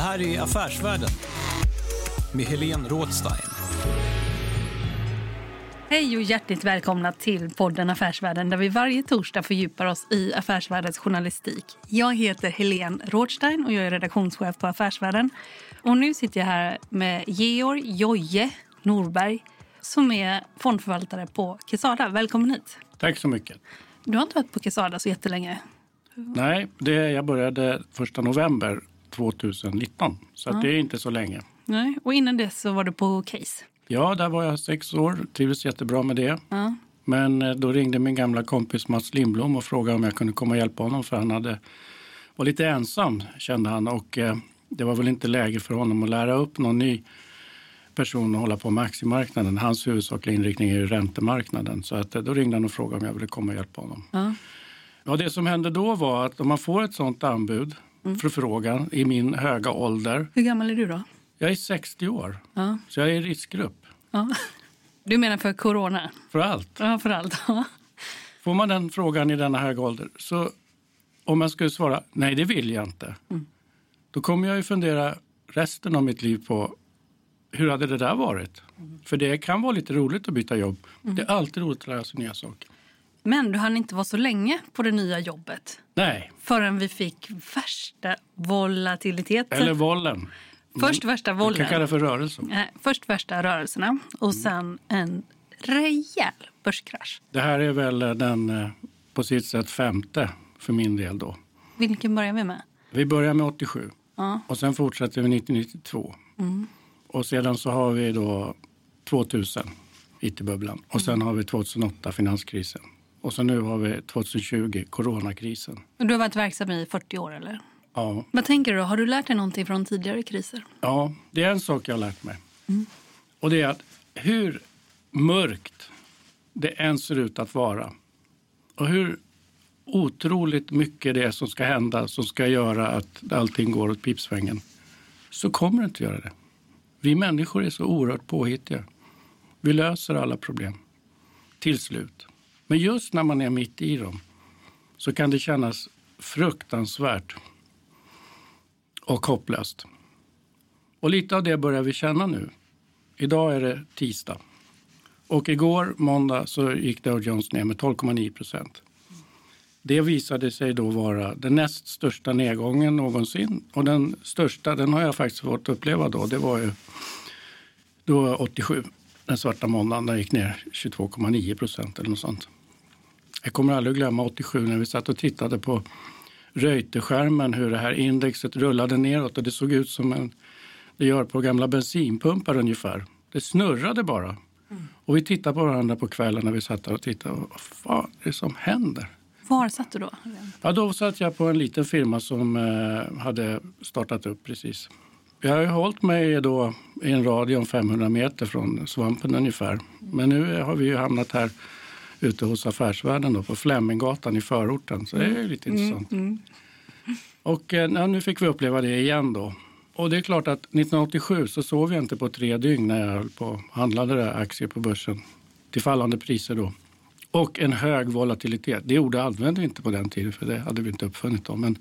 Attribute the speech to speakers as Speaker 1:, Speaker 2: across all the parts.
Speaker 1: Det här är Affärsvärlden med Helene Rådstein.
Speaker 2: Hej och hjärtligt välkomna till podden Affärsvärlden där vi varje torsdag fördjupar oss i affärsvärldens journalistik. Jag heter Helene Rådstein och jag är redaktionschef på Affärsvärlden. Och nu sitter jag här med Georg Joje Norberg som är fondförvaltare på Quesada. Välkommen hit.
Speaker 3: Tack så mycket.
Speaker 2: Du har inte varit på Quesada så jättelänge.
Speaker 3: Nej, det, jag började 1 november 2019, så att det är inte så länge.
Speaker 2: Nej. Och innan dess så var du på Case.
Speaker 3: Ja, där var jag sex år, trivdes jättebra med det.
Speaker 2: Ja.
Speaker 3: Men eh, då ringde min gamla kompis Mats Lindblom och frågade om jag kunde komma och hjälpa honom för han hade, var lite ensam kände han och eh, det var väl inte läge för honom att lära upp någon ny person att hålla på med aktiemarknaden. Hans huvudsakliga inriktning är ju räntemarknaden. Så att, eh, då ringde han och frågade om jag ville komma och hjälpa honom.
Speaker 2: Ja.
Speaker 3: Ja, det som hände då var att om man får ett sånt anbud, förfrågan, i min höga ålder.
Speaker 2: Hur gammal är du då?
Speaker 3: Jag är 60 år,
Speaker 2: Ja.
Speaker 3: så jag är i riskgrupp
Speaker 2: Ja. Du menar för corona?
Speaker 3: för allt.
Speaker 2: Ja, för allt. Ja.
Speaker 3: Får man den frågan i denna höga ålder, så om jag skulle svara nej, det vill jag inte. Då kommer jag ju fundera resten av mitt liv på hur hade det där varit? För det kan vara lite roligt att byta jobb. Det är alltid roligt att lära sig nya saker.
Speaker 2: Men du hann inte vara så länge på det nya jobbet
Speaker 3: Nej,
Speaker 2: förrän vi fick värsta volatiliteten.
Speaker 3: eller vollen.
Speaker 2: Först värsta
Speaker 3: Vi kan kalla
Speaker 2: vollen.
Speaker 3: det för rörelse.
Speaker 2: Nej, Först värsta rörelserna och sen en rejäl börskrasch.
Speaker 3: Det här är väl den eh, på sitt sätt femte för min del då.
Speaker 2: Vilken börjar vi med?
Speaker 3: Vi börjar med 87
Speaker 2: Ja.
Speaker 3: och sen fortsätter vi 1992. Och sedan så har vi då 2000, IT-bubblan. Och sen har vi 2008, finanskrisen. Och så nu har vi 2020, coronakrisen.
Speaker 2: Och Du har varit verksam i 40 år eller?
Speaker 3: Ja,
Speaker 2: Vad tänker du? Har du lärt dig någonting från tidigare kriser?
Speaker 3: ja, det är en sak jag har lärt mig. Och det är att hur mörkt det än ser ut att vara och hur otroligt mycket det är som ska hända som ska göra att allting går åt pipsvängen så kommer det inte göra det. Vi människor är så oerhört påhittiga. Vi löser alla problem till slut. Men just när man är mitt i dem så kan det kännas fruktansvärt och hopplöst. Och lite av det börjar vi känna nu. Idag är det tisdag. Och igår, måndag, så gick Dow Jones ner med 12,9 procent. Det visade sig då vara den näst största nedgången någonsin. Och den största, den har jag faktiskt fått uppleva då, det var ju då 87, den svarta måndagen, den gick ner 22,9 procent eller något sånt. Jag kommer aldrig glömma 87 när vi satt och tittade på Reuterskärmen hur det här indexet rullade neråt och det såg ut som en, det gör på gamla bensinpumpar ungefär. Det snurrade bara. Och vi tittade på varandra på kvällen när vi satt där och tittade. Vad fan är det som händer?
Speaker 2: Var satt du då?
Speaker 3: Ja, då satt jag på en liten firma som eh, hade startat upp precis. Jag har ju hållit mig då i en radie om 500 meter från svampen ungefär. Men nu har vi ju hamnat här ute hos Affärsvärlden då, på Fleminggatan i förorten. Så det är lite intressant. Och eh, ja, nu fick vi uppleva det igen då. Och det är klart att 1987 så sov jag inte på tre dygn när jag höll på handlade där aktier på börsen till fallande priser då. Och en hög volatilitet. Det ordet använde vi inte på den tiden för det hade vi inte uppfunnit då. Men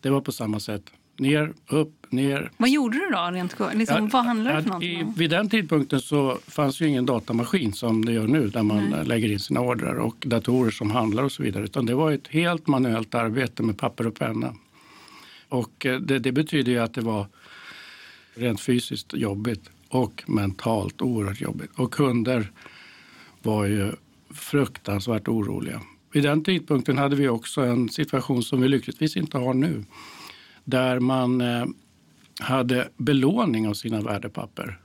Speaker 3: det var på samma sätt ner, upp, ner.
Speaker 2: Vad gjorde du då? Rent, liksom,
Speaker 3: Ja,
Speaker 2: vad handlar det för någonting?
Speaker 3: i? Vid den tidpunkten så fanns ju ingen datamaskin som det gör nu där man
Speaker 2: Nej.
Speaker 3: lägger in sina ordrar och datorer som handlar och så vidare. Utan det var ett helt manuellt arbete med papper och penna. Och eh, det, det betyder ju att det var rent fysiskt jobbigt och mentalt oerhört jobbigt. Och kunder var ju fruktansvärt oroliga. Vid den tidpunkten hade vi också en situation som vi lyckligtvis inte har nu. Där man eh, hade belåning av sina värdepapper.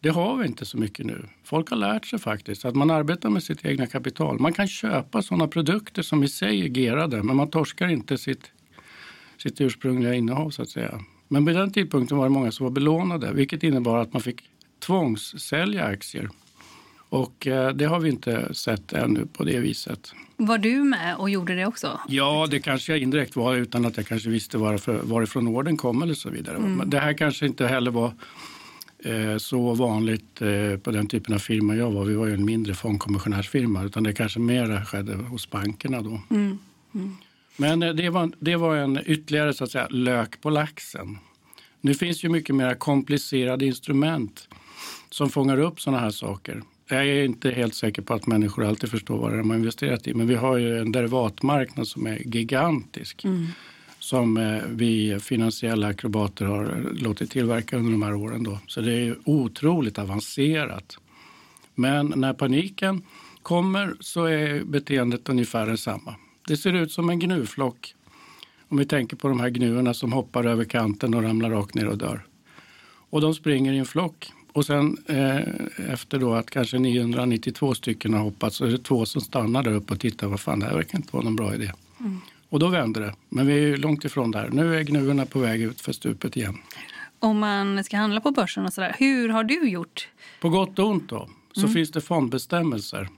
Speaker 3: Det har vi inte så mycket nu. Folk har lärt sig faktiskt att man arbetar med sitt egna kapital. Man kan köpa sådana produkter som i sig är gerade men man torskar inte sitt, sitt ursprungliga innehav så att säga. Men vid den tidpunkten var det många som var belånade vilket innebar att man fick tvångssälja aktier. Och eh, det har vi inte sett ännu på det viset.
Speaker 2: Var du med och gjorde det också?
Speaker 3: Ja, det kanske jag indirekt var utan att jag kanske visste varför, varifrån orden kom eller så vidare.
Speaker 2: Mm.
Speaker 3: Men det här kanske inte heller var eh, så vanligt eh, på den typen av firma jag var. Vi var ju en mindre fondkommissionärsfirma utan det kanske mera skedde hos bankerna då.
Speaker 2: Mm. Mm.
Speaker 3: Men eh, det var, det var en ytterligare så att säga, lök på laxen. Nu finns ju mycket mer komplicerade instrument som fångar upp sådana här saker. Jag är inte helt säker på att människor alltid förstår vad de har investerat i. Men vi har ju en derivatmarknad som är gigantisk.
Speaker 2: Mm.
Speaker 3: Som eh, vi finansiella akrobater har låtit tillverka under de här åren. Då. Så det är otroligt avancerat. Men när paniken kommer så är beteendet ungefär detsamma. Det ser ut som en gnuflock. Om vi tänker på de här gnuerna som hoppar över kanten och ramlar rakt ner och dör. Och de springer i en flock. Och sen eh, efter då att kanske 992 stycken har hoppat så är det två som stannar där uppe och tittar. Vad fan, det här verkar inte vara någon bra idé.
Speaker 2: Mm.
Speaker 3: Och då vänder det. Men vi är ju långt ifrån där. Nu är gnuerna på väg ut för stupet igen.
Speaker 2: Om man ska handla på börsen och sådär, hur har du gjort?
Speaker 3: På gott och ont då, så
Speaker 2: Mm.
Speaker 3: finns det fondbestämmelser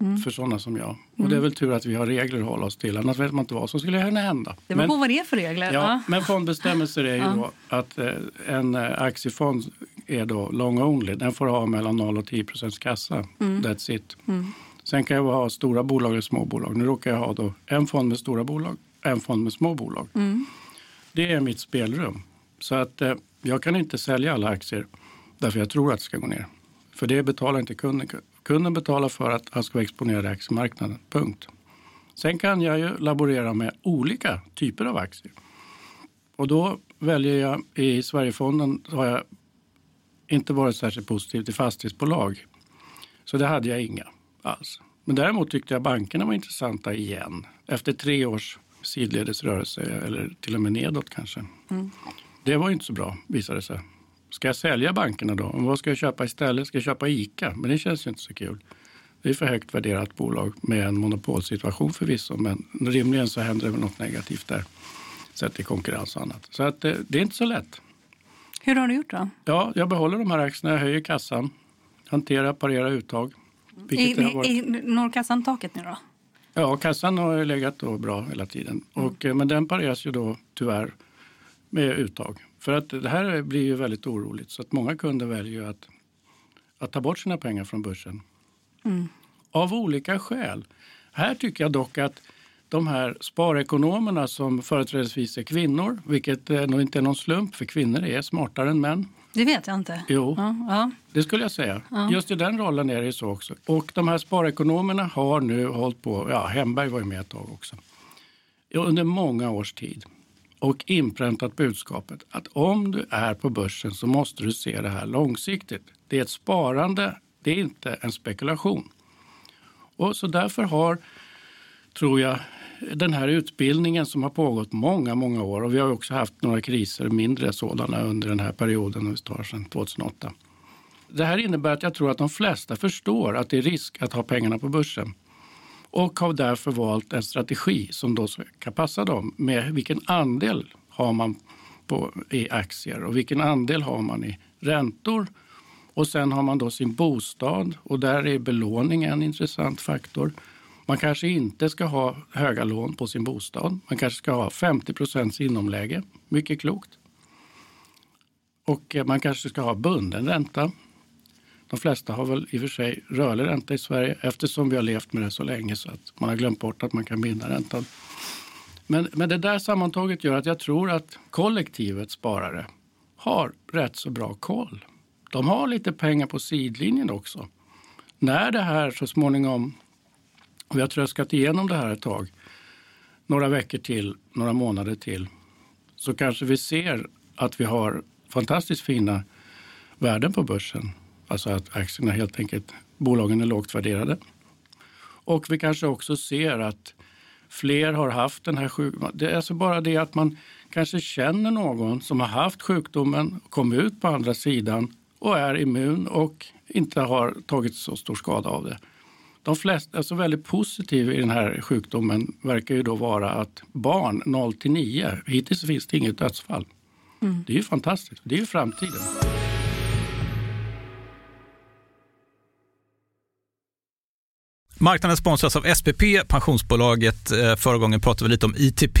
Speaker 2: Mm.
Speaker 3: för sådana som jag. Och
Speaker 2: Mm.
Speaker 3: det är väl tur att vi har regler att hålla oss till. Annars vet man inte vad som skulle hända.
Speaker 2: Det beror på vad det är för regler.
Speaker 3: Ja, men fondbestämmelser är ju
Speaker 2: Ja.
Speaker 3: då att eh, en eh, aktiefond är då long only. Den får ha mellan 0 och 10 procents kassa.
Speaker 2: Mm.
Speaker 3: That's it.
Speaker 2: Mm.
Speaker 3: Sen kan jag ha stora bolag eller små bolag. Nu råkar jag ha då en fond med stora bolag, en fond med små bolag.
Speaker 2: Mm.
Speaker 3: Det är mitt spelrum. Så att eh, jag kan inte sälja alla aktier därför jag tror att det ska gå ner. För det betalar inte kunden. Kunden betalar för att han ska vara exponerad i aktiemarknaden. Punkt. Sen kan jag ju laborera med olika typer av aktier. Och då väljer jag i Sverigefonden har jag inte varit särskilt positiv till fastighetsbolag. Så det hade jag inga alls. Men däremot tyckte jag bankerna var intressanta igen. Efter tre års sidledesrörelse eller till och med nedåt kanske.
Speaker 2: Mm.
Speaker 3: Det var inte så bra visade det sig. Ska jag sälja bankerna då? Vad ska jag köpa istället? Ska jag köpa ICA? Men det känns ju inte så kul. Det är för högt värderat bolag med en monopolsituation förvisso. Men rimligen så händer det något negativt där. Sett till konkurrens och annat. Så att, eh, det är inte så lätt.
Speaker 2: Hur har du gjort då?
Speaker 3: Ja, jag behåller de här aktierna, jag höjer kassan, hanterar, parera uttag.
Speaker 2: I,
Speaker 3: varit.
Speaker 2: i, når kassan taket nu då?
Speaker 3: Ja, kassan har legat då bra hela tiden.
Speaker 2: Mm.
Speaker 3: Och, eh, men den pareras ju då tyvärr med uttag. För att det här blir ju väldigt oroligt så att många kunder väljer att, att ta bort sina pengar från börsen.
Speaker 2: Mm.
Speaker 3: Av olika skäl. Här tycker jag dock att de här sparekonomerna som företrädesvis är kvinnor, vilket eh, nog inte är någon slump för kvinnor är smartare än män.
Speaker 2: Det vet jag inte.
Speaker 3: Jo.
Speaker 2: Ja, ja.
Speaker 3: Det skulle jag säga.
Speaker 2: Ja.
Speaker 3: Just i den rollen är det så också. Och de här sparekonomerna har nu hållit på, ja Hemberg var ju med ett tag också, under många års tid och inpräntat budskapet att om du är på börsen så måste du se det här långsiktigt. Det är ett sparande, det är inte en spekulation. Och så därför har, tror jag, den här utbildningen som har pågått många, många år och vi har också haft några kriser, mindre sådana under den här perioden, om vi tar sedan 2008. Det här innebär att jag tror att de flesta förstår att det är risk att ha pengarna på börsen och har därför valt en strategi som då ska passa dem med vilken andel har man på, i aktier och vilken andel har man i räntor och sen har man då sin bostad och där är belåning en intressant faktor. Man kanske inte ska ha höga lån på sin bostad. Man kanske ska ha 50 procents inomläge. Mycket klokt. Och eh, man kanske ska ha bunden ränta. De flesta har väl i och för sig rörlig ränta i Sverige eftersom vi har levt med det så länge så att man har glömt bort att man kan binda räntan. Men, men det där sammantaget gör att jag tror att kollektivet sparare har rätt så bra koll. De har lite pengar på sidlinjen också. När det här så småningom, och vi har tröskat igenom det här ett tag, några veckor till, några månader till, så kanske vi ser att vi har fantastiskt fina värden på börsen. Alltså att aktierna helt enkelt, bolagen är lågt värderade. Och vi kanske också ser att fler har haft den här sjukdomen. Det är alltså bara det att man kanske känner någon som har haft sjukdomen, kommit ut på andra sidan och är immun och inte har tagit så stor skada av det. De flesta, alltså väldigt positiva i den här sjukdomen verkar ju då vara att barn 0 till 9, hittills finns det inget dödsfall. Mm. Det är ju fantastiskt, det är ju framtiden.
Speaker 1: Marknaden sponsras av SPP, pensionsbolaget. Eh, förra gången pratade vi lite om ITP.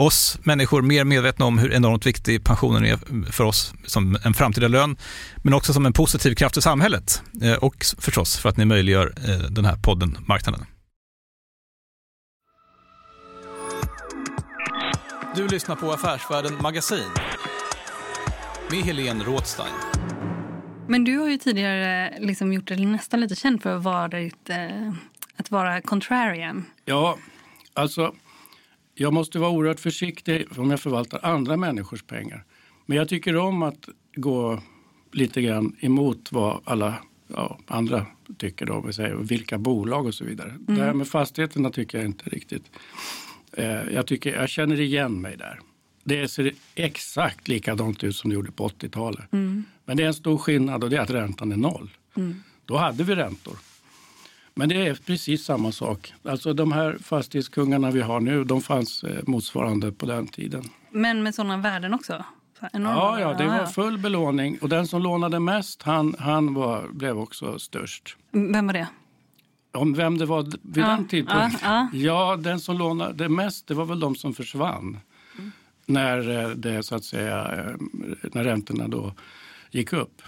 Speaker 1: oss människor mer medvetna om hur enormt viktig pensionen är för oss som en framtida lön, men också som en positiv kraft i samhället eh, och förstås för att ni möjliggör eh, den här podden Marknaden. Du lyssnar på Affärsvärlden Magasin med Helene Rådstein.
Speaker 2: Men du har ju tidigare liksom gjort dig nästan lite känd för att vara, att vara contrarian.
Speaker 3: Ja, Alltså, jag måste vara oerhört försiktig om jag förvaltar andra människors pengar. Men jag tycker om att gå lite grann emot vad alla ja, andra tycker. Då, vilka bolag och så vidare. Mm. Det här med fastigheterna tycker jag inte riktigt. Eh, jag, tycker, jag känner igen mig där. Det ser exakt likadant ut som det gjorde på 80-talet. Mm. Men det är en stor skillnad och det är att räntan är noll. Mm. Då hade vi räntor. Men det är precis samma sak. Alltså de här fastighetskungarna vi har nu, de fanns eh, motsvarande på den tiden.
Speaker 2: Men med sådana värden också?
Speaker 3: Ja, ja, det var full belåning. Och den som lånade mest, han, han var, blev också störst.
Speaker 2: Vem var det?
Speaker 3: Om vem det var vid ja, den tidpunkten? Ja, ja. ja, den som lånade mest, det var väl de som försvann. Mm. När, eh, det, så att säga, eh, när räntorna då gick upp.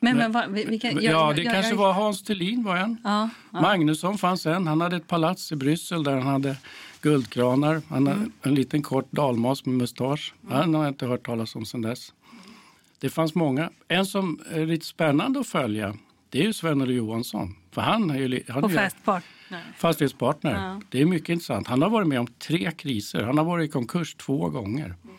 Speaker 2: Men, men, men vilka, jag,
Speaker 3: ja, det jag, kanske jag, var Hans Thulin var en. Ja, ja. Magnusson fanns en. Han hade ett palats i Bryssel där han hade guldkranar. Han mm. hade en liten kort dalmas med mustasch. Mm. Han har jag inte hört talas om sen dess. Det fanns många. En som är lite spännande att följa det är ju Sven Johansson. För han är ju, han
Speaker 2: är ju
Speaker 3: fastighetspartner. Ja. Det är mycket intressant. Han har varit med om tre kriser. Han har varit i konkurs två gånger. Mm.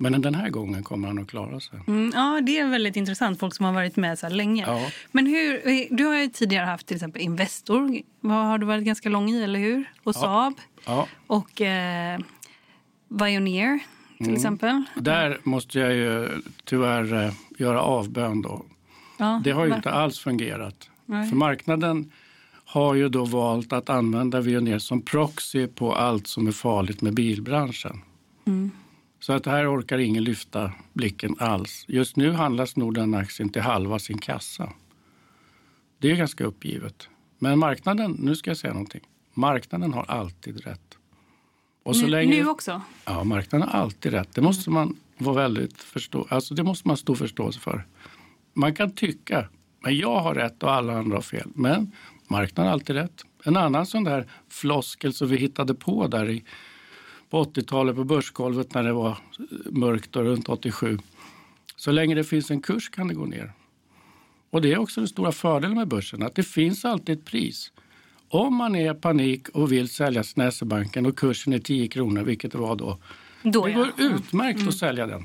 Speaker 3: Men den här gången kommer han att klara sig.
Speaker 2: Mm, ja, det är väldigt intressant. Folk som har varit med så länge. Ja. Men hur, du har ju tidigare haft till exempel Investor. Vad har du varit ganska lång i, eller hur? Och ja. Saab. Ja. Och eh, Pioneer. till
Speaker 3: Mm.
Speaker 2: exempel.
Speaker 3: Där måste jag ju tyvärr eh, göra avbön då.
Speaker 2: Ja,
Speaker 3: Det har ju
Speaker 2: varför?
Speaker 3: inte alls fungerat.
Speaker 2: Nej.
Speaker 3: För marknaden har ju då valt att använda Veoneer som proxy på allt som är farligt med bilbranschen.
Speaker 2: Mm.
Speaker 3: Så att här orkar ingen lyfta blicken alls. Just nu handlas nog den aktien till halva sin kassa. Det är ganska uppgivet. Men marknaden, nu ska jag säga någonting. Marknaden har alltid rätt. Och så
Speaker 2: nu,
Speaker 3: länge,
Speaker 2: nu också?
Speaker 3: Ja, marknaden har alltid rätt. Det måste man vara väldigt förstå, alltså det måste man stor förståelse för. Man kan tycka, men jag har rätt och alla andra har fel. Men marknaden har alltid rätt. En annan sån där floskel som vi hittade på där i, på 80-talet på börsgolvet när det var mörkt och runt 87. Så länge det finns en kurs kan det gå ner. Och det är också den stora fördelen med börsen, att det finns alltid ett pris. Om man är i panik och vill sälja sin SE-banken och kursen är 10 kronor, vilket det var då.
Speaker 2: Då,
Speaker 3: det går utmärkt att sälja den.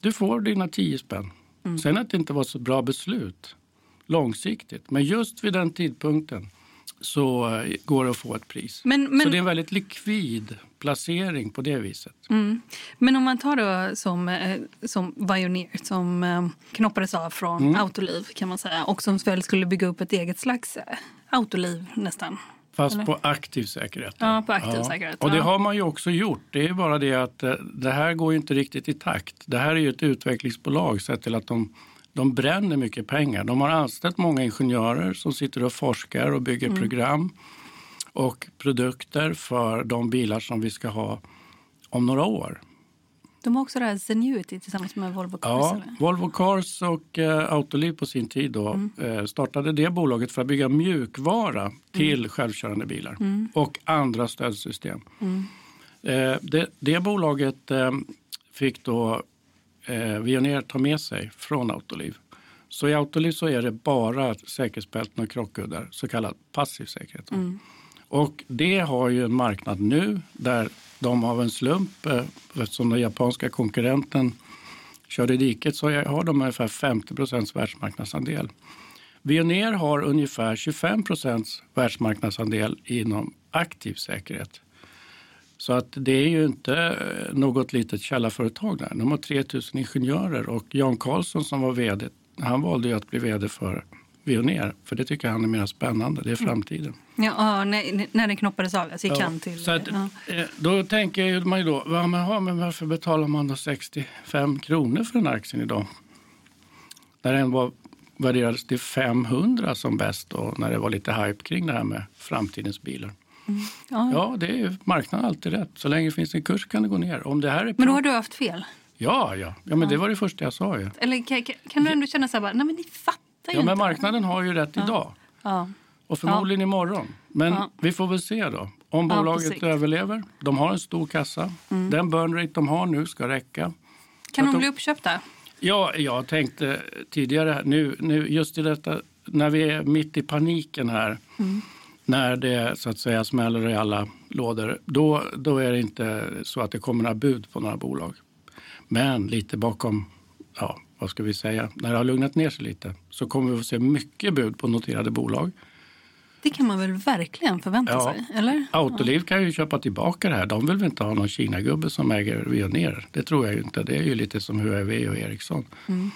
Speaker 3: Du får dina 10 spänn. Sen att det inte var så bra beslut långsiktigt. Men just vid den tidpunkten så eh, går det att få ett pris.
Speaker 2: Men- men-
Speaker 3: Så det är en väldigt likvid placering på det viset.
Speaker 2: Mm. Men om man tar då som, eh, som Veoneer som eh, knoppades av från
Speaker 3: Mm.
Speaker 2: Autoliv kan man säga och som väl skulle bygga upp ett eget slags Autoliv nästan.
Speaker 3: Fast
Speaker 2: Eller?
Speaker 3: på aktiv säkerhet.
Speaker 2: Ja, på aktiv säkerhet,
Speaker 3: Och det
Speaker 2: ja.
Speaker 3: har man ju också gjort. Det är bara det att det här går ju inte riktigt i takt. Det här är ju ett utvecklingsbolag sett till att de, de bränner mycket pengar. De har anställt många ingenjörer som sitter och forskar och bygger
Speaker 2: Mm.
Speaker 3: program och produkter för de bilar som vi ska ha om några år.
Speaker 2: De har också det här Zenuity tillsammans med Volvo Cars.
Speaker 3: Ja,
Speaker 2: eller?
Speaker 3: Volvo Cars och eh, Autoliv på sin tid då,
Speaker 2: Mm.
Speaker 3: eh, startade det bolaget för att bygga mjukvara till självkörande bilar
Speaker 2: Mm.
Speaker 3: och andra stödsystem.
Speaker 2: Mm.
Speaker 3: Eh, det, det bolaget eh, fick då eh, Veoneer ta med sig från Autoliv. Så i Autoliv så är det bara säkerhetsbälten och krockkuddar, så kallad passiv säkerhet.
Speaker 2: Mm.
Speaker 3: Och det har ju en marknad nu där de av en slump, eh, eftersom den japanska konkurrenten körde i diket, så har de ungefär 50 procents världsmarknadsandel. Veoneer har ungefär 25 procents världsmarknadsandel inom aktiv säkerhet. Så att det är ju inte eh, något litet källarföretag där. De har 3000 ingenjörer och Jan Karlsson som var vd, han valde ju att bli vd för Veoneer. För det tycker han är mer spännande, det är framtiden.
Speaker 2: Ja, ja, när, när den knoppades av, alltså gick
Speaker 3: Ja,
Speaker 2: till...
Speaker 3: så att,
Speaker 2: ja.
Speaker 3: eh, Då tänker man ju då, ja, men, ja, men varför betalar man då 65 kronor för den aktien idag? När den var, värderades till 500 som bäst då, när det var lite hype kring det här med framtidens bilar.
Speaker 2: Ja.
Speaker 3: Ja, det är ju marknaden alltid rätt. Så länge det finns en kurs kan det gå ner. Om det här är
Speaker 2: Men då har du haft fel?
Speaker 3: Ja, ja. ja men det var det första jag sa ju.
Speaker 2: Eller kan, kan- du ändå känna så här, bara, nej men ni fattar ju
Speaker 3: Ja, men
Speaker 2: inte.
Speaker 3: marknaden har ju rätt
Speaker 2: Ja.
Speaker 3: idag.
Speaker 2: Ja.
Speaker 3: Och förmodligen imorgon. Men
Speaker 2: Ja.
Speaker 3: vi får väl se då. Om
Speaker 2: Ja,
Speaker 3: bolaget överlever. De har en stor kassa.
Speaker 2: Mm.
Speaker 3: Den burn rate de har nu ska räcka.
Speaker 2: Kan
Speaker 3: de-
Speaker 2: bli uppköpta?
Speaker 3: Ja, jag tänkte tidigare, nu, nu just i detta, när vi är mitt i paniken här,
Speaker 2: Mm.
Speaker 3: När det så att säga smäller i alla lådor, då, då är det inte så att det kommer några bud på några bolag. Men lite bakom, ja, vad ska vi säga, när det har lugnat ner sig lite så kommer vi att se mycket bud på noterade bolag.
Speaker 2: Det kan man väl verkligen förvänta
Speaker 3: Ja.
Speaker 2: sig? Eller?
Speaker 3: Autoliv kan ju köpa tillbaka det här. De vill väl inte ha någon Kina-gubbe som äger Veoneer. Det tror jag ju inte. Det är ju lite som Huawei och Ericsson.
Speaker 2: Mm.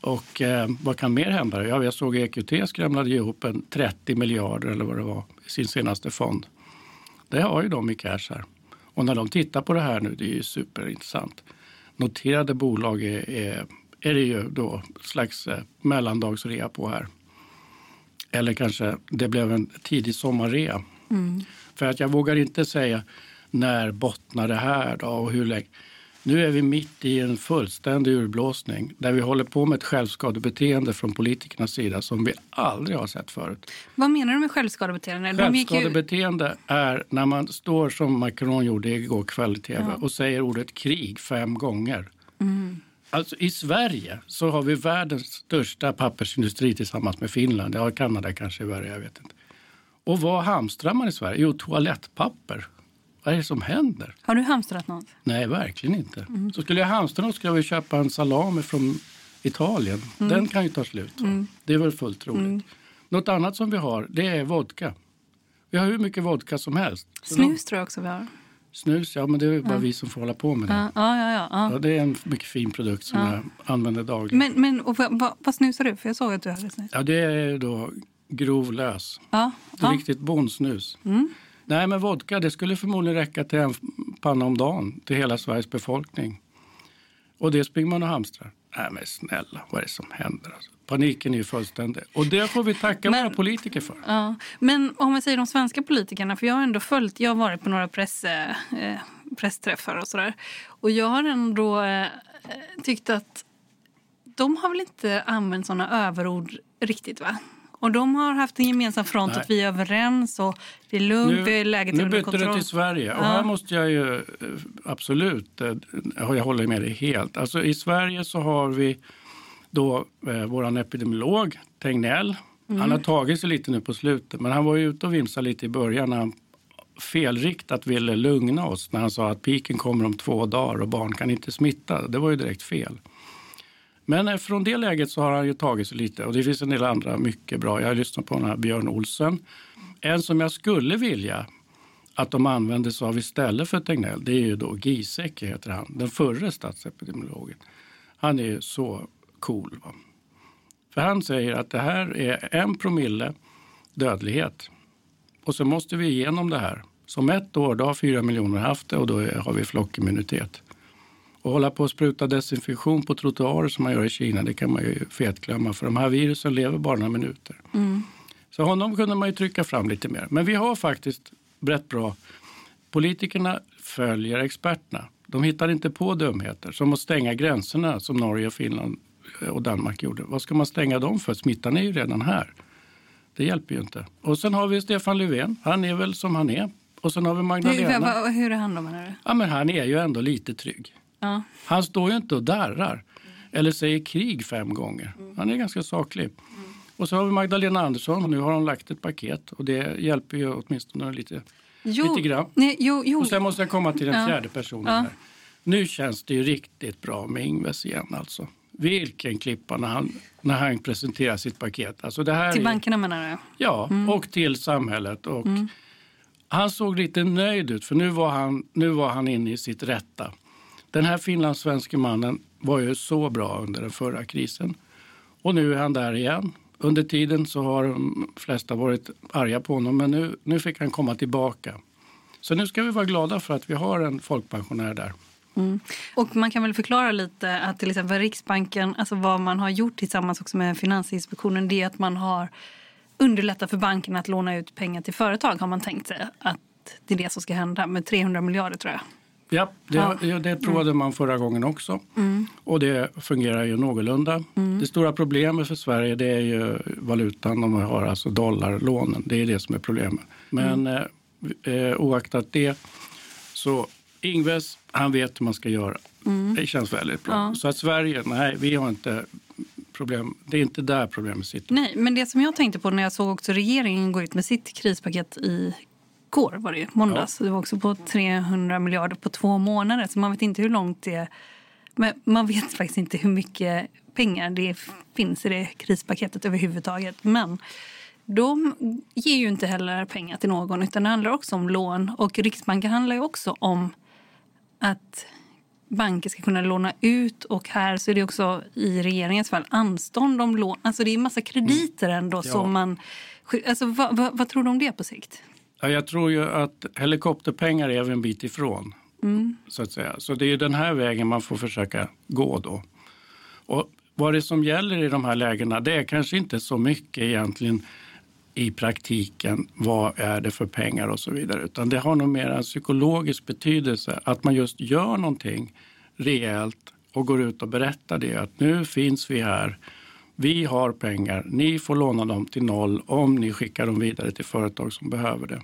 Speaker 3: Och eh, vad kan mer hända? Ja, jag såg EQT skramlade ihop en 30 miljarder eller vad det var i sin senaste fond. Det har ju de i cash här. Och när de tittar på det här nu, det är ju superintressant. Noterade bolag är, är, är det ju då slags eh, mellandagsrea på här. Eller kanske det blev en tidig sommarrea.
Speaker 2: Mm.
Speaker 3: För att jag vågar inte säga när bottnar det här då och hur länge. Nu är vi mitt i en fullständig urblåsning där vi håller på med ett självskadebeteende från politikernas sida som vi aldrig har sett förut.
Speaker 2: Vad menar du med självskadebeteende?
Speaker 3: Självskadebeteende är när man står som Macron gjorde igår kväll i tv
Speaker 2: Ja.
Speaker 3: och säger ordet krig fem gånger.
Speaker 2: Mm.
Speaker 3: Alltså, I Sverige så har vi världens största pappersindustri tillsammans med Finland. Ja, Kanada kanske är värre, jag vet inte. Och vad hamstrar man i Sverige? Jo, toalettpapper. Vad är det som händer?
Speaker 2: Har du hamstrat något?
Speaker 3: Nej, verkligen inte.
Speaker 2: Mm.
Speaker 3: Så skulle jag hamstra något skulle jag väl köpa en salami från Italien.
Speaker 2: Mm.
Speaker 3: Den kan ju ta slut.
Speaker 2: Mm.
Speaker 3: Det är väl fullt troligt.
Speaker 2: Mm.
Speaker 3: Något annat som vi har, det är vodka. Vi har hur mycket vodka som helst.
Speaker 2: Snus tror jag också vi har.
Speaker 3: Snus, ja men det är bara
Speaker 2: Ja.
Speaker 3: vi som får hålla på med det.
Speaker 2: Ja, ja, ja, ja,
Speaker 3: det är en mycket fin produkt som
Speaker 2: Ja.
Speaker 3: jag använder dagligen.
Speaker 2: Men, men och vad, vad, snusar du? För jag såg att du hade snus.
Speaker 3: Ja, det är då grov lös.
Speaker 2: Ja, ja.
Speaker 3: riktigt bondsnus.
Speaker 2: Mm.
Speaker 3: Nej, men vodka det skulle förmodligen räcka till en panna om dagen till hela Sveriges befolkning. Och det springer man och hamstrar. Nej men snälla, vad är det som händer? Alltså? Paniken är ju fullständig. Och det får vi tacka våra politiker för.
Speaker 2: Ja, men om vi säger de svenska politikerna, för jag har ändå följt, jag har varit på några press, eh, pressträffar och sådär. Och jag har ändå eh, tyckt att de har väl inte använt sådana överord riktigt va? Och de har haft en gemensam front
Speaker 3: Nej.
Speaker 2: att vi är överens och det är lugnt, vi har läget
Speaker 3: nu bytte
Speaker 2: kontroll.
Speaker 3: det till Sverige. Och
Speaker 2: Ja.
Speaker 3: här måste jag ju eh, absolut, eh, jag håller med dig helt. Alltså i Sverige så har vi då eh, våran epidemiolog Tegnell.
Speaker 2: Mm.
Speaker 3: Han har tagit sig lite nu på slutet, men han var ute och vimsade lite i början när han felriktat ville lugna oss när han sa att piken kommer om två dagar och barn kan inte smitta. Det var ju direkt fel. Men eh, från det läget så har han ju tagit sig lite och det finns en del andra mycket bra. Jag har lyssnat på den här Björn Olsen. En som jag skulle vilja att de använder sig av istället för Tegnell, det är ju då Giesecke heter han, den förre statsepidemiologen. Han är ju så cool. Va? För han säger att det här är en promille dödlighet. Och så måste vi igenom det här. Som ett år, då har fyra miljoner haft det och då har vi flockimmunitet. Och hålla på och spruta desinfektion på trottoarer som man gör i Kina, det kan man ju fetglömma. För de här virusen lever bara några minuter.
Speaker 2: Mm.
Speaker 3: Så honom kunde man ju trycka fram lite mer. Men vi har faktiskt rätt bra... Politikerna följer experterna. De hittar inte på dumheter som att stänga gränserna som Norge, Finland och Danmark gjorde. Vad ska man stänga dem för? Smittan är ju redan här. Det hjälper ju inte. Och sen har vi Stefan Löfven. Han är väl som han är. Och sen har vi
Speaker 2: Hur,
Speaker 3: Magdalena.
Speaker 2: vad- hur är han då menar du?
Speaker 3: Ja, men han är ju ändå lite trygg.
Speaker 2: Ja.
Speaker 3: Han står ju inte och darrar eller säger krig fem gånger. Han är ganska saklig. Och så har vi Magdalena Andersson. Nu har hon lagt ett paket och det hjälper ju åtminstone lite,
Speaker 2: Jo,
Speaker 3: lite grann.
Speaker 2: nej, jo, jo.
Speaker 3: Och sen måste jag komma till den fjärde personen.
Speaker 2: Ja.
Speaker 3: Här. Nu känns det ju riktigt bra med Ingves igen alltså. Vilken klippa när han, när han presenterar sitt paket. Alltså det här
Speaker 2: Till
Speaker 3: är,
Speaker 2: bankerna menar du?
Speaker 3: Ja,
Speaker 2: Mm.
Speaker 3: och till samhället. Och
Speaker 2: Mm.
Speaker 3: Han såg lite nöjd ut för nu var, han, nu var han inne i sitt rätta. Den här finlandssvenske mannen var ju så bra under den förra krisen. Och nu är han där igen. Under tiden så har de flesta varit arga på honom men nu, nu fick han komma tillbaka. Så nu ska vi vara glada för att vi har en folkpensionär där.
Speaker 2: Mm. Och man kan väl förklara lite att till exempel Riksbanken, alltså vad man har gjort tillsammans också med Finansinspektionen, det är att man har underlättat för bankerna att låna ut pengar till företag har man tänkt sig att det är det som ska hända med 300 miljarder tror jag.
Speaker 3: Ja, det,
Speaker 2: Ja.
Speaker 3: det provade man förra gången också.
Speaker 2: Mm.
Speaker 3: Och det fungerar ju någorlunda.
Speaker 2: Mm.
Speaker 3: Det stora problemet för Sverige det är ju valutan. De har alltså dollarlånen. Det är det som är problemet. Men
Speaker 2: Mm.
Speaker 3: eh, eh, oaktat det så Ingves, han vet hur man ska göra.
Speaker 2: Mm.
Speaker 3: Det känns väldigt bra.
Speaker 2: Ja.
Speaker 3: Så att Sverige, nej, vi har inte problem. Det är inte där problemet sitter.
Speaker 2: Nej, men det som jag tänkte på när jag såg också regeringen gå ut med sitt krispaket i går var det ju, måndags. Det var också på 300 miljarder på två månader. Så man vet inte hur långt det Men man vet faktiskt inte hur mycket pengar det finns i det krispaketet överhuvudtaget. Men de ger ju inte heller pengar till någon utan det handlar också om lån. Och Riksbanken handlar ju också om att banker ska kunna låna ut och här så är det också i regeringens fall anstånd om lån. Alltså det är en massa krediter ändå
Speaker 3: Mm. Ja.
Speaker 2: som man... Alltså vad, vad, vad tror du om det på sikt?
Speaker 3: Ja, jag tror ju att helikopterpengar är en bit ifrån.
Speaker 2: Mm.
Speaker 3: så att säga. Så det är den här vägen man får försöka gå då. Och vad det som gäller i de här lägena, det är kanske inte så mycket egentligen i praktiken. Vad är det för pengar och så vidare. Utan det har nog mer en psykologisk betydelse att man just gör någonting rejält och går ut och berättar det. Att nu finns vi här. Vi har pengar. Ni får låna dem till noll om ni skickar dem vidare till företag som behöver det.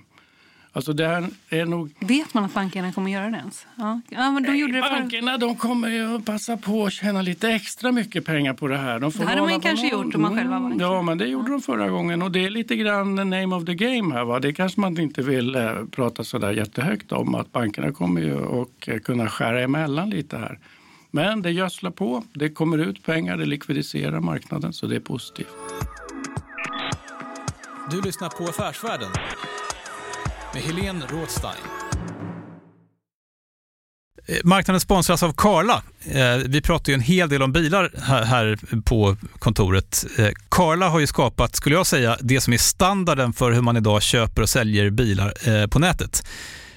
Speaker 3: Alltså det är nog
Speaker 2: Vet man att bankerna kommer göra det ens? Ja, ja men de gjorde det.
Speaker 3: Bankerna de kommer ju att passa på att tjäna lite extra mycket pengar på det här. De får
Speaker 2: Det hade man kanske
Speaker 3: på
Speaker 2: gjort om man själv var bank.
Speaker 3: Ja, men det gjorde de förra gången. Och det är lite grann the name of the game här. Va? Det kanske man inte vill eh, prata så där jättehögt om. Att bankerna kommer ju att eh, kunna skära emellan lite här. Men det gödslar på. Det kommer ut pengar. Det likvidiserar marknaden. Så det är positivt.
Speaker 1: Du lyssnar på Affärsvärlden med Helene Rådstein. Eh, marknaden sponsras av Karla. Eh, vi pratar ju en hel del om bilar här på kontoret. Eh, Karla har ju skapat, skulle jag säga, det som är standarden för hur man idag köper och säljer bilar på nätet.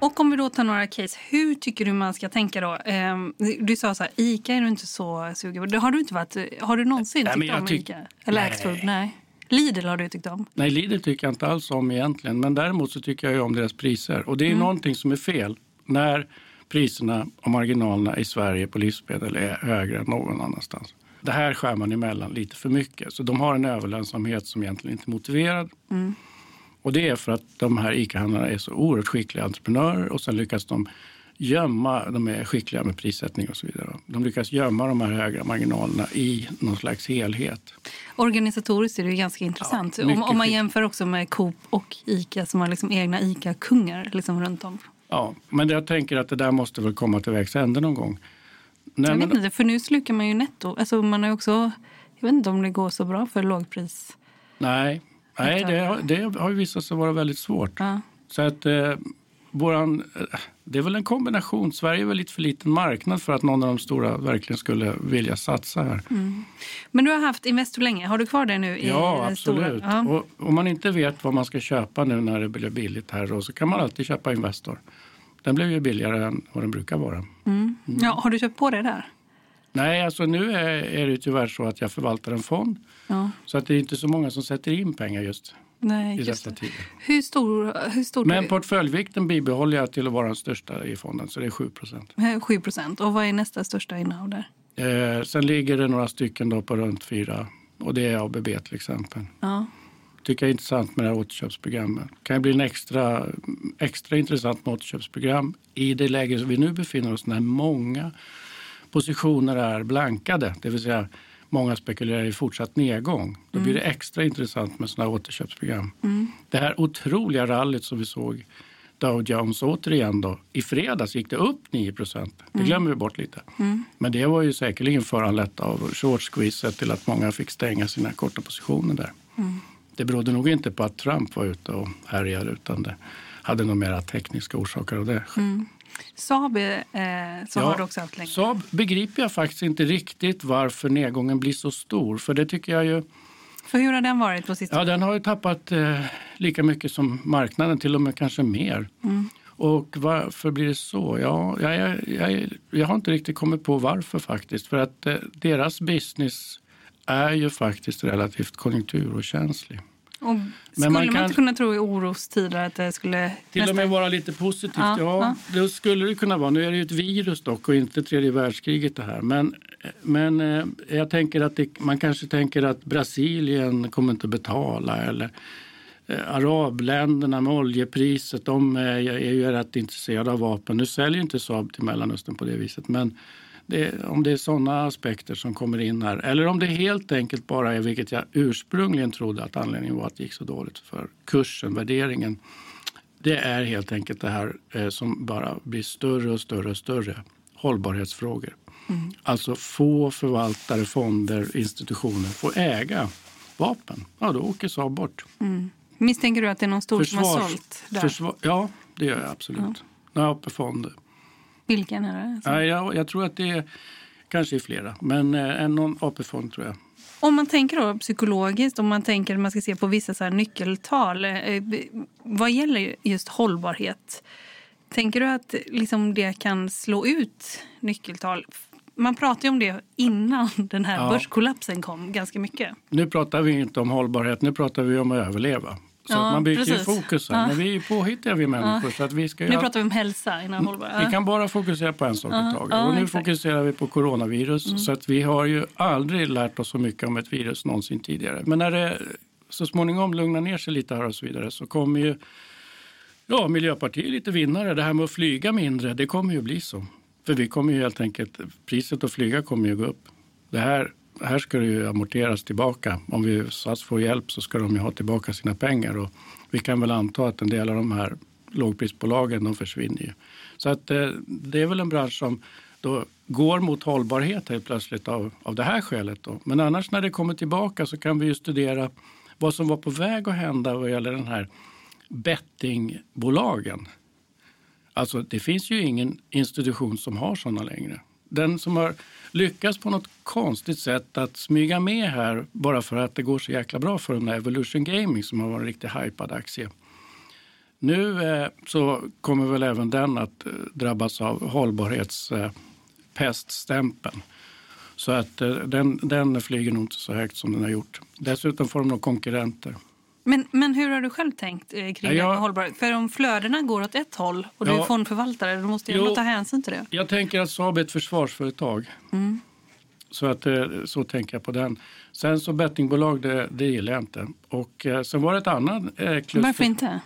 Speaker 2: Och om vi då tar några case, hur tycker du man ska tänka då? Um, du sa så här, Ica är du inte så sugen på. Har du inte varit, har du någonsin nej, tyckt om tyck... Ica? Eller nej. Axfood? Nej. Lidl har du tyckt om?
Speaker 3: Nej, Lidl tycker jag inte alls om egentligen. Men däremot så tycker jag om deras priser. Och det är mm. någonting som är fel när priserna och marginalerna i Sverige på livsmedel är högre än någon annanstans. Det här skär man emellan lite för mycket. Så de har en överlönsamhet som egentligen inte är motiverad. Mm. Och det är för att de här ICA-handlarna är så oerhört skickliga entreprenörer och sen lyckas de gömma, de är skickliga med prissättning och så vidare. De lyckas gömma de här höga marginalerna i någon slags helhet.
Speaker 2: Organisatoriskt är det ganska intressant. Ja, om, om, man jämför också med Coop och Ica som har liksom egna Ica-kungar liksom runt om.
Speaker 3: Ja, men jag tänker att det där måste väl komma till vägs ände någon gång.
Speaker 2: Nej, jag vet inte, för nu slukar man ju netto. Alltså man har också, jag vet inte om det går så bra för lågpris.
Speaker 3: Nej, Nej, det, det har ju visat sig vara väldigt svårt. Ja. Så att, eh, våran, eh, det är väl en kombination. Sverige är väl lite för liten marknad för att någon av de stora verkligen skulle vilja satsa här. Mm.
Speaker 2: Men du har haft Investor länge. Har du kvar det nu?
Speaker 3: I ja, absolut. Ja. Och om man inte vet vad man ska köpa nu när det blir billigt här då, så kan man alltid köpa Investor. Den blev ju billigare än vad den brukar vara.
Speaker 2: Mm. Mm. Ja, har du köpt på det där?
Speaker 3: Nej, alltså nu är, är det tyvärr så att jag förvaltar en fond. Ja. Så att det är inte så många som sätter in pengar just Nej, i dessa tider.
Speaker 2: Hur stor, hur stor
Speaker 3: Men portföljvikten bibehåller jag till att vara den största i fonden, så det är 7 procent.
Speaker 2: 7 procent. Och vad är nästa största innehav där?
Speaker 3: Eh, sen ligger det några stycken då på runt 4 och det är ABB till exempel. Ja. tycker jag är intressant med det här återköpsprogrammet. Det kan bli en extra, extra intressant med återköpsprogram i det läge som vi nu befinner oss när många positioner är blankade, det vill säga många spekulerar i fortsatt nedgång. Då blir det mm. extra intressant med sådana återköpsprogram. Mm. Det här otroliga rallyt som vi såg Dow Jones återigen då. I fredags gick det upp 9 procent. Det mm. glömmer vi bort lite. Mm. Men det var ju säkerligen föranlett av short squeeze till att många fick stänga sina korta positioner där. Mm. Det berodde nog inte på att Trump var ute och härjade utan det hade nog mera tekniska orsaker av det. Mm.
Speaker 2: Saab eh, så ja, har du också haft länge.
Speaker 3: Saab begriper jag faktiskt inte riktigt varför nedgången blir så stor. För det tycker jag ju...
Speaker 2: För hur har den varit på sistone?
Speaker 3: Ja, den har ju tappat eh, lika mycket som marknaden, till och med kanske mer. Mm. Och varför blir det så? Ja, jag, jag, jag, jag, har inte riktigt kommit på varför faktiskt. För att eh, deras business är ju faktiskt relativt konjunkturokänslig.
Speaker 2: Och skulle man, kan, inte kunna tro i orostider att det skulle...
Speaker 3: Till nästan... och med vara lite positivt. Ja, ja, ja, det skulle det kunna vara. Nu är det ju ett virus dock och inte tredje världskriget det här. Men, men eh, jag tänker att det, man kanske tänker att Brasilien kommer inte betala eller eh, arabländerna med oljepriset, de är, är ju rätt intresserade av vapen. Nu säljer inte Saab till Mellanöstern på det viset. Men det, om det är sådana aspekter som kommer in här. Eller om det helt enkelt bara är, vilket jag ursprungligen trodde att anledningen var att det gick så dåligt för kursen, värderingen. Det är helt enkelt det här eh, som bara blir större och större och större. Hållbarhetsfrågor. Mm. Alltså få förvaltare, fonder, institutioner får äga vapen. Ja, då åker Saab bort.
Speaker 2: Mm. Misstänker du att det är någon stor Försvars, som har sålt? Där?
Speaker 3: Försvar, ja, det gör jag absolut. Ja. AP-fonder.
Speaker 2: Vilken är det?
Speaker 3: Ja, jag, jag tror att det är kanske är flera, men eh, en någon AP-fond tror jag.
Speaker 2: Om man tänker då psykologiskt, om man tänker man ska se på vissa så nyckeltal. Eh, vad gäller just hållbarhet? Tänker du att liksom det kan slå ut nyckeltal? Man pratade om det innan den här
Speaker 3: Ja.
Speaker 2: börskollapsen kom ganska mycket.
Speaker 3: Nu pratar vi inte om hållbarhet, nu pratar vi om att överleva. Så
Speaker 2: Ja,
Speaker 3: man byter ju
Speaker 2: precis.
Speaker 3: fokus här.
Speaker 2: Ja.
Speaker 3: Men vi är ju påhittiga vi människor. Så att vi, ska
Speaker 2: Nu pratar vi om hälsa innan hållbar.
Speaker 3: vi kan bara fokusera på en sak
Speaker 2: Ja,
Speaker 3: i taget.
Speaker 2: ja,
Speaker 3: och nu
Speaker 2: exakt.
Speaker 3: fokuserar vi på coronavirus.
Speaker 2: Mm.
Speaker 3: Så att vi har ju aldrig lärt oss så mycket om ett virus någonsin tidigare. Men när det så småningom lugnar ner sig lite här och så vidare så kommer ju ja, Miljöpartiet är lite vinnare. Det här med att flyga mindre, det kommer ju bli så. För vi kommer ju helt enkelt, priset att flyga kommer ju gå upp. Det här, här ska det ju amorteras tillbaka. Om vi SAS får hjälp så ska de ju ha tillbaka sina pengar. Och vi kan väl anta att en del av de här lågprisbolagen de försvinner ju. Så att eh, det är väl en bransch som då går mot hållbarhet helt plötsligt av, av det här skälet. Då. Men annars när det kommer tillbaka så kan vi ju studera vad som var på väg att hända vad gäller den här bettingbolagen. Alltså det finns ju ingen institution som har sådana längre. Den som har lyckats på något konstigt sätt att smyga med här bara för att det går så jäkla bra för dem är Evolution Gaming som har varit en riktigt hypad aktie. Nu eh, så kommer väl även den att eh, drabbas av hållbarhetspeststämpeln. Eh, Så att eh, den, den flyger nog inte så högt som den har gjort. Dessutom får de nog konkurrenter.
Speaker 2: Men, men hur har du själv tänkt eh, kring
Speaker 3: Ja,
Speaker 2: hållbarhet? För om flödena går åt ett håll och du
Speaker 3: Ja.
Speaker 2: är fondförvaltare, då måste du ta hänsyn till det.
Speaker 3: Jag tänker att Saab är ett försvarsföretag.
Speaker 2: Mm.
Speaker 3: Så, att, eh, så tänker jag på den. Sen så bettingbolag, det, det gillar jag inte. Och eh, sen var det ett annat eh, kluster.
Speaker 2: Varför inte?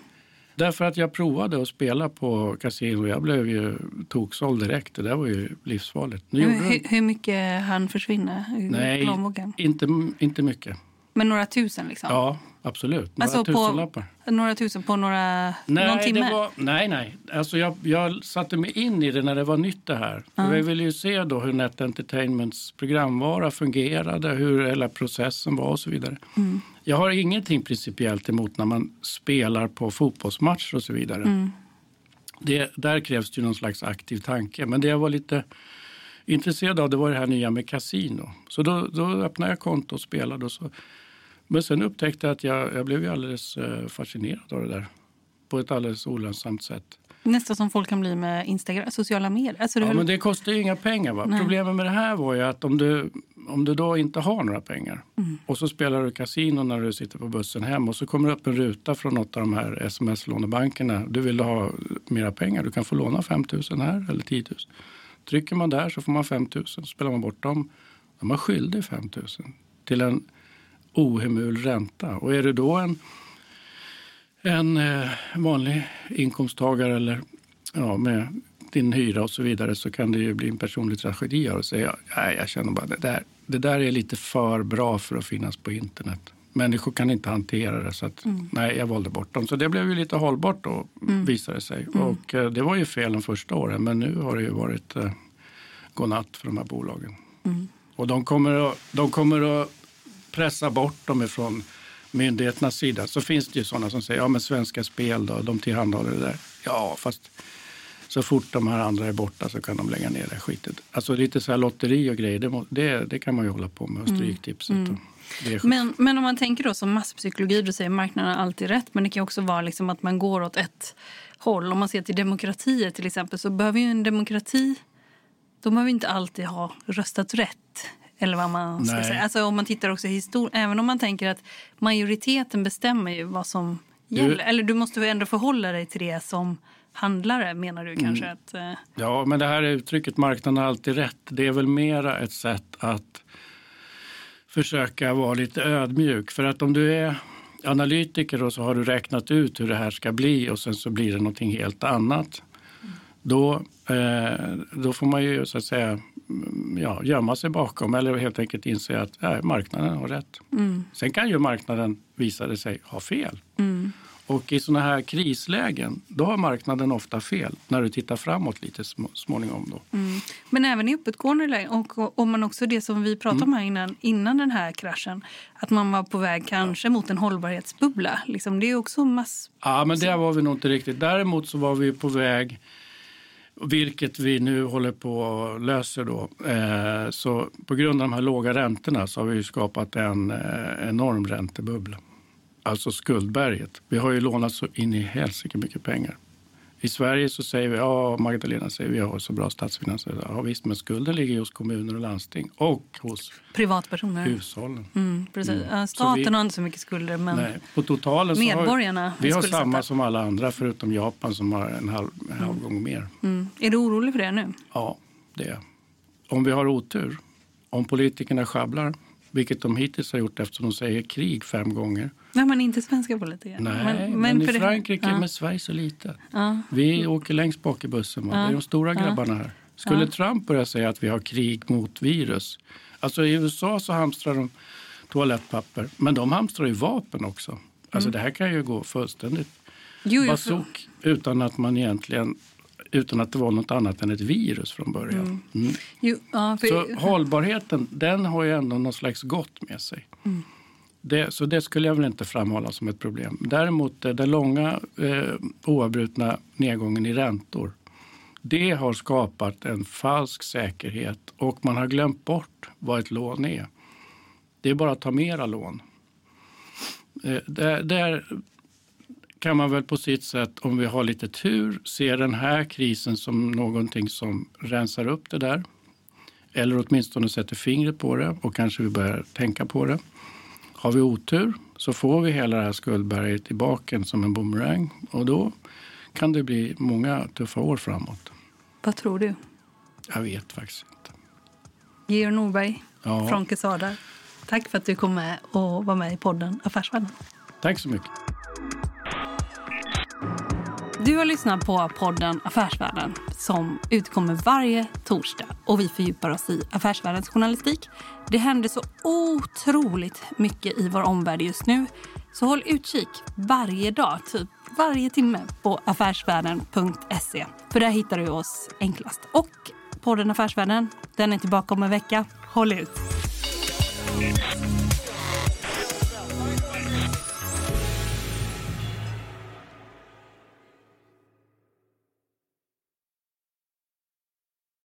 Speaker 3: Därför att jag provade att spela på kasino. Jag blev ju toksåld direkt. Det där var ju livsfarligt. Nu
Speaker 2: Hur, hur, hur mycket han försvinna
Speaker 3: Nej, inte, inte mycket.
Speaker 2: Men några tusen liksom?
Speaker 3: Ja, absolut. Några
Speaker 2: Alltså
Speaker 3: tusenlappar.
Speaker 2: Några tusen på några, någon
Speaker 3: Nej,
Speaker 2: timme?
Speaker 3: det var, nej, nej. Alltså jag, jag satte mig in i det när det var nytt det här. För jag ville ju se då hur Net Entertainments programvara fungerade, hur hela processen var och så vidare.
Speaker 2: Mm.
Speaker 3: Jag har ingenting principiellt emot när man spelar på fotbollsmatcher och så vidare.
Speaker 2: Mm.
Speaker 3: Det, där krävs det ju någon slags aktiv tanke. Men det jag var lite intresserad av det var det här nya med kasino. Så då, då öppnade jag konto och spelade. Och så. Men sen upptäckte jag att jag, jag blev ju alldeles eh, fascinerad av det där. På ett alldeles olönsamt sätt.
Speaker 2: Nästan som folk kan bli med Instagram, sociala medier. Alltså, det
Speaker 3: Ja, men det kostar ju inga pengar. Va?
Speaker 2: Nej.
Speaker 3: Problemet med det här var ju att om du, om du då inte har några pengar
Speaker 2: Mm.
Speaker 3: och så spelar du kasino när du sitter på bussen hem och så kommer det upp en ruta från något av de här sms-lånebankerna. Du vill ha mera pengar. Du kan få låna 5 000 här eller 10 000. Trycker man där så får man 5 000. Spelar man bort dem, då är man skyldig 5 000 till en ohemul ränta. Och är du då en, en eh, vanlig inkomsttagare eller ja, med din hyra och så vidare så kan det ju bli en personlig tragedi. Så jag, nej, jag känner bara det där, det där är lite för bra för att finnas på internet. Människor kan inte hantera det så att,
Speaker 2: Mm.
Speaker 3: nej, jag valde bort dem. Så det blev ju lite hållbart då,
Speaker 2: Mm.
Speaker 3: visade det sig.
Speaker 2: Mm.
Speaker 3: Och eh, det var ju fel de första åren men nu har det ju varit eh, godnatt för de här bolagen.
Speaker 2: Mm.
Speaker 3: Och de kommer, att, de kommer att pressa bort dem ifrån myndigheternas sida. Så finns det ju sådana som säger ja men Svenska Spel då, de tillhandahåller det där. Ja, fast så fort de här andra är borta så kan de lägga ner det skitet. Alltså lite så här lotteri och grejer, det, det, det kan man ju hålla på med. Och
Speaker 2: Mm.
Speaker 3: Stryktipset.
Speaker 2: Mm. Men, men om man tänker då som masspsykologi, då säger marknaden alltid rätt. Men det kan också vara liksom att man går åt ett håll. Om man ser till demokratier till exempel så behöver ju en demokrati, de behöver inte alltid ha röstat rätt. Eller vad man ska
Speaker 3: Nej.
Speaker 2: säga. Alltså om man tittar också historiskt, även om man tänker att majoriteten bestämmer ju vad som
Speaker 3: Du-
Speaker 2: gäller. Eller du måste väl ändå förhålla dig till det som handlare menar du kanske?
Speaker 3: Mm.
Speaker 2: Att, eh,
Speaker 3: Ja, men det här uttrycket marknaden har alltid rätt. Det är väl mera ett sätt att försöka vara lite ödmjuk. För att om du är analytiker och så har du räknat ut hur det här ska bli och sen så blir det någonting helt annat. Då, eh, då får man ju så att säga mm, ja, gömma sig bakom eller helt enkelt inse att nej, marknaden har rätt.
Speaker 2: mm,
Speaker 3: Sen kan ju marknaden, visade sig, ha fel.
Speaker 2: mm.
Speaker 3: Och i sådana här krislägen, då har marknaden ofta fel när du tittar framåt lite sm- småningom. Då.
Speaker 2: Mm. Men även i uppåtgående läge, och om man också det som vi pratade om här innan, innan den här kraschen, att man var på väg kanske mot en hållbarhetsbubbla. Liksom, det är också mass...
Speaker 3: Ja, men där var vi nog inte riktigt. Däremot så var vi på väg vilket vi nu håller på och löser. Då. Eh, så på grund av de här låga räntorna så har vi skapat en eh, enorm räntebubbla. Alltså skuldberget. Vi har ju lånat så in i helsike mycket pengar. I Sverige så säger vi, ja Magdalena säger vi har så bra statsfinanser. Ja visst, men skulden ligger hos kommuner och landsting och hos
Speaker 2: privatpersoner.
Speaker 3: Hushållen.
Speaker 2: Mm, precis. Mm. Staten vi, har inte så mycket skulder men
Speaker 3: nej, på totalen
Speaker 2: medborgarna
Speaker 3: har, Vi har samma som alla andra förutom Japan som har en halv, en halv mm. gång mer.
Speaker 2: Mm. Är du orolig för det nu?
Speaker 3: Ja, det är Om vi har otur, om politikerna sjabblar, vilket de hittills har gjort eftersom de säger krig fem gånger.
Speaker 2: Nej, men inte svenska politiker.
Speaker 3: Nej, men, men, men i Frankrike, ja. men Sverige så litet. Ja. Vi åker längst bak i bussen. Ja. Det är de stora grabbarna här. Skulle Trump börja säga att vi har krig mot virus. Alltså i USA så hamstrar de toalettpapper, men de hamstrar ju vapen också. Alltså mm. det här kan ju gå fullständigt jo, basok utan att man egentligen utan att det var något annat än ett virus från början. Mm. Mm. Jo, för... Så hållbarheten, den har ju ändå något slags gott med sig. Mm. Det, så det skulle jag väl inte framhålla som ett problem. Däremot eh, den långa eh, oavbrutna nedgången i räntor. Det har skapat en falsk säkerhet och man har glömt bort vad ett lån är. Det är bara att ta mera lån. Eh, där, där kan man väl på sitt sätt, om vi har lite tur, se den här krisen som någonting som rensar upp det där. Eller åtminstone sätter fingret på det och kanske vi börjar tänka på det. Har vi otur så får vi hela det här skuldberget tillbaka som en boomerang och då kan det bli många tuffa år framåt.
Speaker 2: Vad tror du?
Speaker 3: Jag vet faktiskt inte.
Speaker 2: Georg Norberg ja. från Quesada. Tack för att du kom med och var med i podden Affärsvärlden.
Speaker 3: Tack så mycket.
Speaker 2: Du har lyssnat på podden Affärsvärlden som utkommer varje torsdag och vi fördjupar oss i affärsvärldens journalistik. Det händer så otroligt mycket i vår omvärld just nu. Så håll utkik varje dag, typ varje timme på affärsvärlden.se. För där hittar du oss enklast. Och podden Affärsvärlden, den är tillbaka om en vecka. Håll ut!